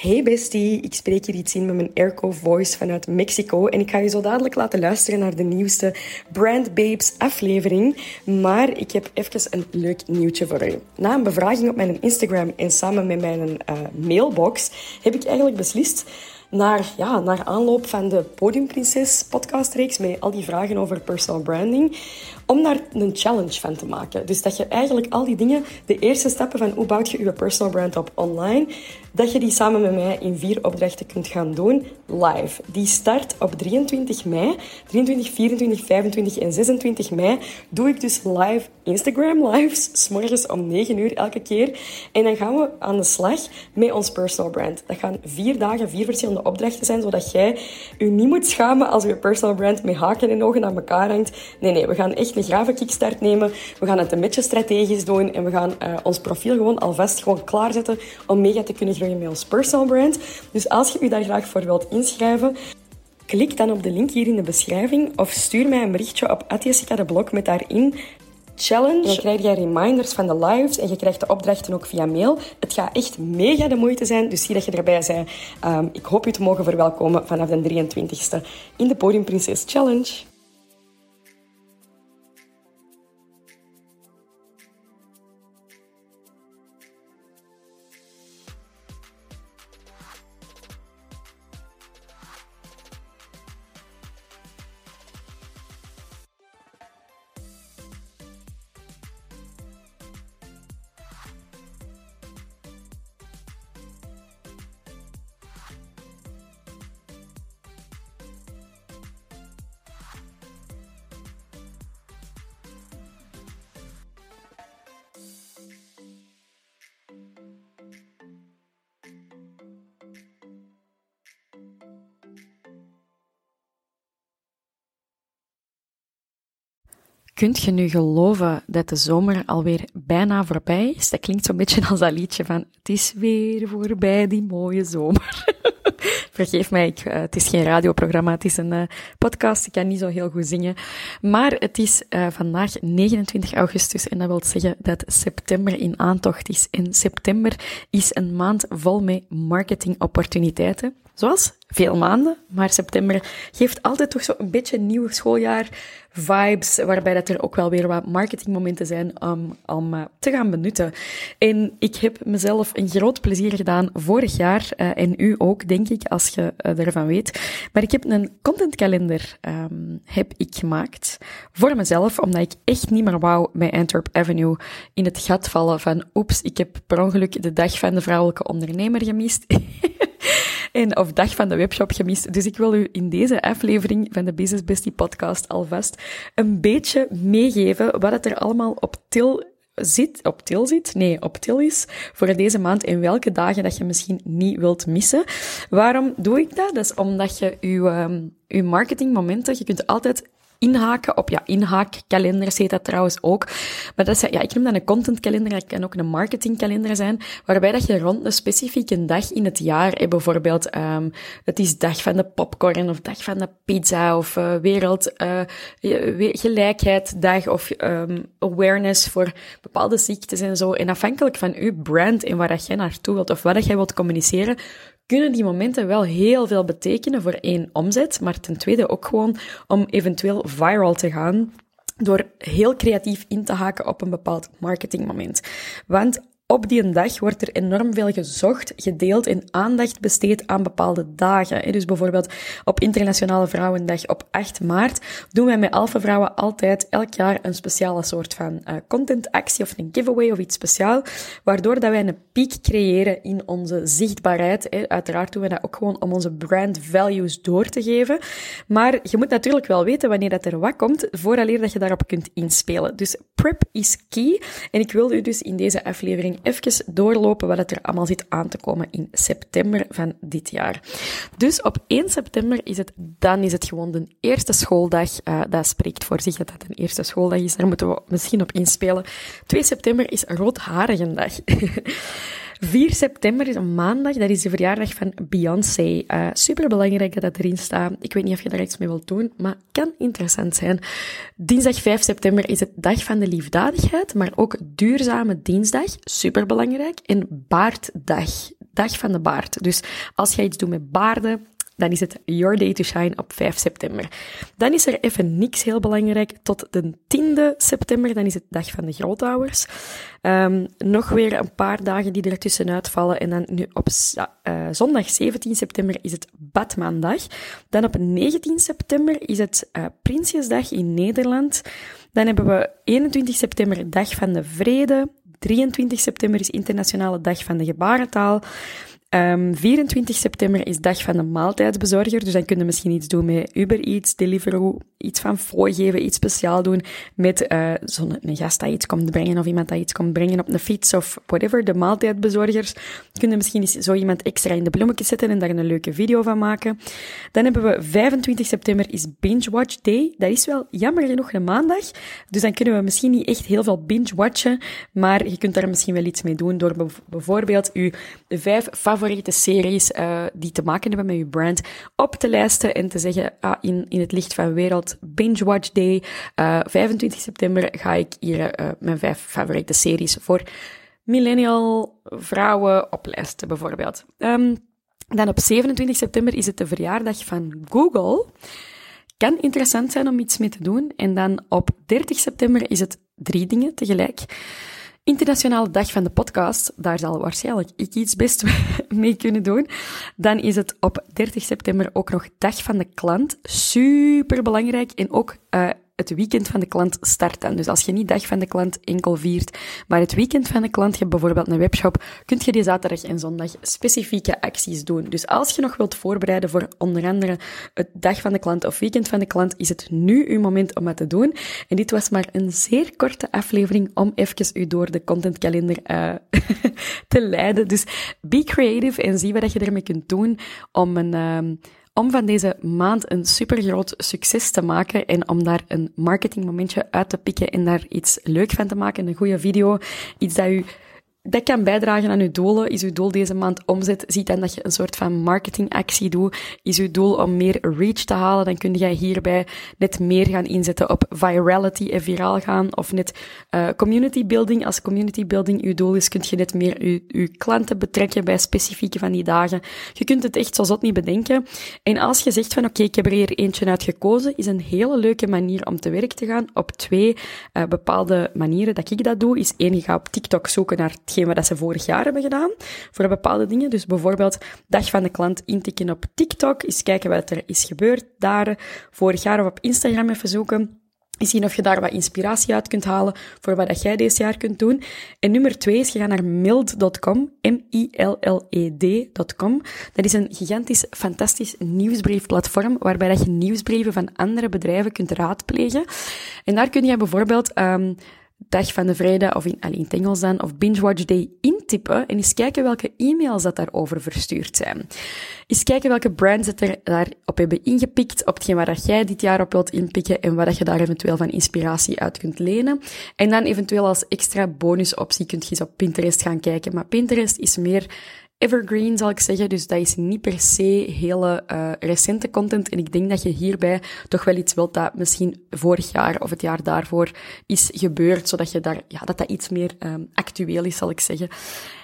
Hey bestie, ik spreek hier iets in met mijn Airco Voice vanuit Mexico en ik ga je zo dadelijk laten luisteren naar de nieuwste Brand Babes aflevering. Maar ik heb even een leuk nieuwtje voor je. Na een bevraging op mijn Instagram en samen met mijn uh, mailbox heb ik eigenlijk beslist naar, ja, naar aanloop van de Podiumprinses podcastreeks met al die vragen over personal branding, om daar een challenge van te maken. Dus dat je eigenlijk al die dingen, de eerste stappen van hoe bouwt je je personal brand op online, dat je die samen met mij in vier opdrachten kunt gaan doen live. Die start op 23 mei. 23, 24, 25 en 26 mei doe ik dus live Instagram lives, s morgens om 9 uur elke keer. En dan gaan we aan de slag met ons personal brand. Dat gaan vier dagen, vier verschillende opdrachten zijn, zodat jij je niet moet schamen als je personal brand met haken en ogen aan elkaar hangt. Nee, nee, we gaan echt een grave kickstart nemen. We gaan het een beetje strategisch doen en we gaan uh, ons profiel gewoon alvast gewoon klaarzetten om mega te kunnen met ons personal brand. Dus als je je daar graag voor wilt inschrijven, klik dan op de link hier in de beschrijving of stuur mij een berichtje op Jessica de Blog met daarin challenge. Dan krijg je reminders van de lives en je krijgt de opdrachten ook via mail. Het gaat echt mega de moeite zijn, dus zie dat je erbij bent. Um, ik hoop je te mogen verwelkomen vanaf de 23e in de Podium Princess Challenge. Kunt je nu geloven dat de zomer alweer bijna voorbij is? Dat klinkt zo'n beetje als dat liedje van Het is weer voorbij, die mooie zomer. Vergeef mij, uh, het is geen radioprogramma, het is een uh, podcast. Ik kan niet zo heel goed zingen. Maar het is uh, vandaag 29 augustus en dat wil zeggen dat september in aantocht is. En september is een maand vol met marketingopportuniteiten. Zoals veel maanden, maar september geeft altijd toch zo een beetje nieuw schooljaar vibes, waarbij dat er ook wel weer wat marketingmomenten zijn om, uh, te gaan benutten. En ik heb mezelf een groot plezier gedaan vorig jaar, uh, en u ook, denk ik, als je uh, ervan weet. Maar ik heb een contentkalender um, heb ik gemaakt voor mezelf, omdat ik echt niet meer wou bij Antwerp Avenue in het gat vallen van oeps, ik heb per ongeluk de dag van de vrouwelijke ondernemer gemist. en of dag van de webshop gemist. Dus ik wil u in deze aflevering van de Business Bestie podcast alvast een beetje meegeven wat het er allemaal op til zit, op til zit, nee, op til is voor deze maand en welke dagen dat je misschien niet wilt missen. Waarom doe ik dat? Dat is omdat je je, um, je marketingmomenten, je kunt altijd inhaken op, ja, inhaakkalenders heet dat trouwens ook. Maar dat is, ja, ik noem dat een contentkalender, dat kan ook een marketingkalender zijn, waarbij dat je rond een specifieke dag in het jaar, eh, bijvoorbeeld, um, het is dag van de popcorn, of dag van de pizza, of uh, wereld, uh, gelijkheid dag, of um, awareness voor bepaalde ziektes en zo. En afhankelijk van uw brand en waar dat jij naartoe wilt, of wat dat jij wilt communiceren, kunnen die momenten wel heel veel betekenen voor één omzet, maar ten tweede ook gewoon om eventueel viral te gaan door heel creatief in te haken op een bepaald marketingmoment. Want op die dag wordt er enorm veel gezocht, gedeeld en aandacht besteed aan bepaalde dagen. Dus bijvoorbeeld op Internationale Vrouwendag op 8 maart doen wij met Alpha Vrouwen altijd elk jaar een speciale soort van uh, contentactie of een giveaway of iets speciaal, waardoor dat wij een piek creëren in onze zichtbaarheid. Uiteraard doen we dat ook gewoon om onze brand values door te geven. Maar je moet natuurlijk wel weten wanneer dat er wat komt, vooraleer dat je daarop kunt inspelen. Dus prep is key. En ik wil u dus in deze aflevering even doorlopen wat er allemaal zit aan te komen in september van dit jaar. Dus op 1 september is het, dan is het gewoon de eerste schooldag. Uh, dat spreekt voor zich dat dat een eerste schooldag is. Daar moeten we misschien op inspelen. 2 september is Roodharigendag. 4 september is een maandag, dat is de verjaardag van Beyoncé. Uh, eh, Super belangrijk dat dat erin staat. Ik weet niet of je daar iets mee wilt doen, maar kan interessant zijn. Dinsdag 5 september is het dag van de liefdadigheid, maar ook duurzame dinsdag. Super belangrijk. En baarddag dag van de baard. Dus als jij iets doet met baarden, dan is het Your Day to Shine op 5 september. Dan is er even niks heel belangrijk. Tot de 10e september, dan is het Dag van de Grootouders. Um, nog weer een paar dagen die er tussenuit vallen. En dan nu op uh, zondag 17 september is het Batmandag. Dan op 19 september is het uh, Prinsjesdag in Nederland. Dan hebben we 21 september Dag van de Vrede. 23 september is Internationale Dag van de Gebarentaal. Um, ehm, 24 september is dag van de maaltijdsbezorger, dus dan kun je misschien iets doen met Uber Eats, Deliveroo, iets van fooi geven, iets speciaal doen met uh, zo'n een gast dat iets komt brengen of iemand dat iets komt brengen op een fiets of whatever. De maaltijdbezorgers kunnen misschien zo iemand extra in de bloemetjes zetten en daar een leuke video van maken. Dan hebben we 25 september is Binge Watch Day. Dat is wel jammer genoeg een maandag, dus dan kunnen we misschien niet echt heel veel binge watchen, maar je kunt daar misschien wel iets mee doen door bijvoorbeeld je vijf favoriete favoriete series uh, die te maken hebben met je brand op te lijsten en te zeggen, ah, in, in het licht van wereld, Binge Watch Day, uh, eh, 25 september ga ik hier uh, mijn vijf favoriete series voor millennial vrouwen oplijsten, bijvoorbeeld. Um, dan op 27 september is het de verjaardag van Google. Kan interessant zijn om iets mee te doen. En dan op 30 september is het drie dingen tegelijk. Internationale Dag van de Podcast, daar zal waarschijnlijk ik iets best mee kunnen doen. Dan is het op 30 september ook nog Dag van de Klant. Super belangrijk en ook uh, het weekend van de klant start dan. Dus als je niet dag van de klant enkel viert, maar het weekend van de klant, je hebt bijvoorbeeld een webshop, kunt je die zaterdag en zondag specifieke acties doen. Dus als je nog wilt voorbereiden voor onder andere het dag van de klant of weekend van de klant, is het nu uw moment om dat te doen. En dit was maar een zeer korte aflevering om even u door de contentkalender uh, te leiden. Dus be creative en zie wat je ermee kunt doen om een... Uh, om van deze maand een supergroot succes te maken en om daar een marketingmomentje uit te pikken en daar iets leuk van te maken, een goede video, iets dat u dat kan bijdragen aan uw doelen. Is uw doel deze maand omzet? Ziet dan dat je een soort van marketingactie doet. Is uw doel om meer reach te halen? Dan kun jij hierbij net meer gaan inzetten op virality en viraal gaan. Of net uh, community building. Als community building uw doel is, kun je net meer uw, uw klanten betrekken bij specifieke van die dagen. Je kunt het echt zo zot niet bedenken. En als je zegt van oké, ik heb er hier eentje uit gekozen, is een hele leuke manier om te werk te gaan op twee uh, bepaalde manieren dat ik dat doe. Is één, je gaat op TikTok zoeken naar hetgeen wat ze vorig jaar hebben gedaan voor bepaalde dingen. Dus bijvoorbeeld dag van de klant intikken op TikTok, eens kijken wat er is gebeurd daar vorig jaar of op Instagram even zoeken. Zien of je daar wat inspiratie uit kunt halen voor wat dat jij deze jaar kunt doen. En nummer twee is, je gaat naar mild.com, M-I-L-L-E-D.com. Dat is een gigantisch, fantastisch nieuwsbriefplatform waarbij dat je nieuwsbrieven van andere bedrijven kunt raadplegen. En daar kun je bijvoorbeeld um, Dag van de Vrijdag, of in, allee, in het Engels dan, of Binge Watch Day intypen en eens kijken welke e-mails dat daarover verstuurd zijn. Eens kijken welke brands het er daarop hebben ingepikt, op hetgeen waar dat jij dit jaar op wilt inpikken en wat dat je daar eventueel van inspiratie uit kunt lenen. En dan eventueel als extra bonusoptie kunt je eens op Pinterest gaan kijken. Maar Pinterest is meer evergreen, zal ik zeggen. Dus dat is niet per se hele uh, recente content. En ik denk dat je hierbij toch wel iets wilt dat misschien vorig jaar of het jaar daarvoor is gebeurd, zodat je daar, ja, dat dat iets meer um, actueel is, zal ik zeggen.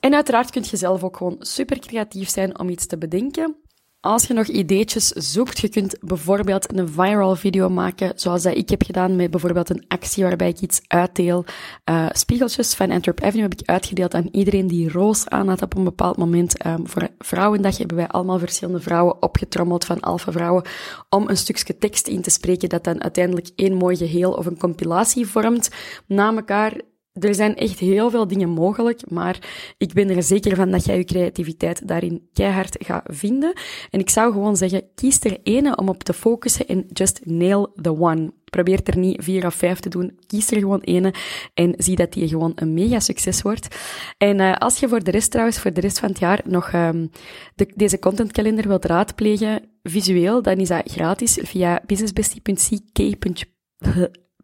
En uiteraard kunt je zelf ook gewoon super creatief zijn om iets te bedenken. Als je nog ideetjes zoekt, je kunt bijvoorbeeld een viral video maken, zoals dat ik heb gedaan met bijvoorbeeld een actie waarbij ik iets uitdeel. Uh, spiegeltjes van Antwerp Avenue heb ik uitgedeeld aan iedereen die roos aan had op een bepaald moment. Um, voor Vrouwendag hebben wij allemaal verschillende vrouwen opgetrommeld van alpha vrouwen om een stukje tekst in te spreken dat dan uiteindelijk één mooi geheel of een compilatie vormt na elkaar er zijn echt heel veel dingen mogelijk, maar ik ben er zeker van dat jij je creativiteit daarin keihard gaat vinden. En ik zou gewoon zeggen, kies er ene om op te focussen en just nail the one. Probeer er niet vier of vijf te doen. Kies er gewoon ene en zie dat die gewoon een mega succes wordt. En uh, als je voor de rest trouwens, voor de rest van het jaar nog um, de, deze contentkalender wilt raadplegen, visueel, dan is dat gratis via businessbestie.ck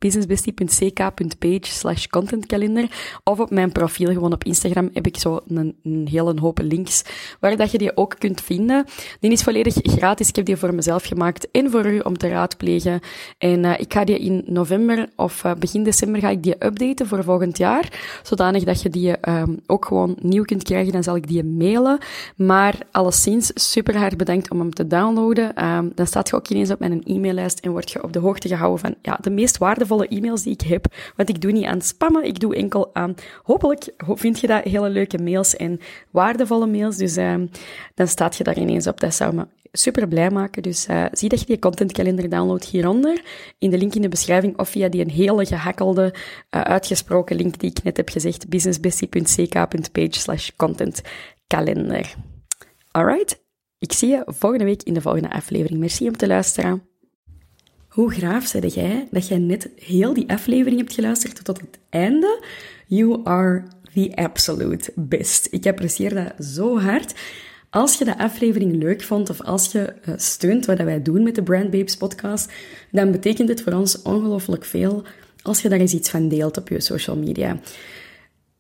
businessbestie.ck.page slash contentkalender. Of op mijn profiel, gewoon op Instagram, heb ik zo een, een hele hoop links waar dat je die ook kunt vinden. Die is volledig gratis. Ik heb die voor mezelf gemaakt en voor u om te raadplegen. En uh, ik ga die in november of uh, begin december ga ik die updaten voor volgend jaar. Zodanig dat je die um, ook gewoon nieuw kunt krijgen. Dan zal ik die mailen. Maar alleszins super hard bedankt om hem te downloaden. Um, dan staat je ook ineens op mijn e-maillijst en word je op de hoogte gehouden van ja, de meest waardevolle e-mails die ik heb. Want ik doe niet aan spammen, ik doe enkel aan... Hopelijk vind je dat hele leuke mails en waardevolle mails. Dus um, dan staat je daar ineens op. Dat zou me super blij maken. Dus uh, zie dat je die contentkalender downloadt hieronder, in de link in de beschrijving, of via die hele gehakkelde, uh, uitgesproken link die ik net heb gezegd, businessbestie.ck.page slash contentkalender. Alright, ik zie je volgende week in de volgende aflevering. Merci om te luisteren. Hoe graaf zei jij dat jij net heel die aflevering hebt geluisterd tot het einde? You are the absolute best. Ik apprecieer dat zo hard. Als je de aflevering leuk vond of als je uh, steunt wat wij doen met de Brand Babes podcast, dan betekent het voor ons ongelooflijk veel als je daar eens iets van deelt op je social media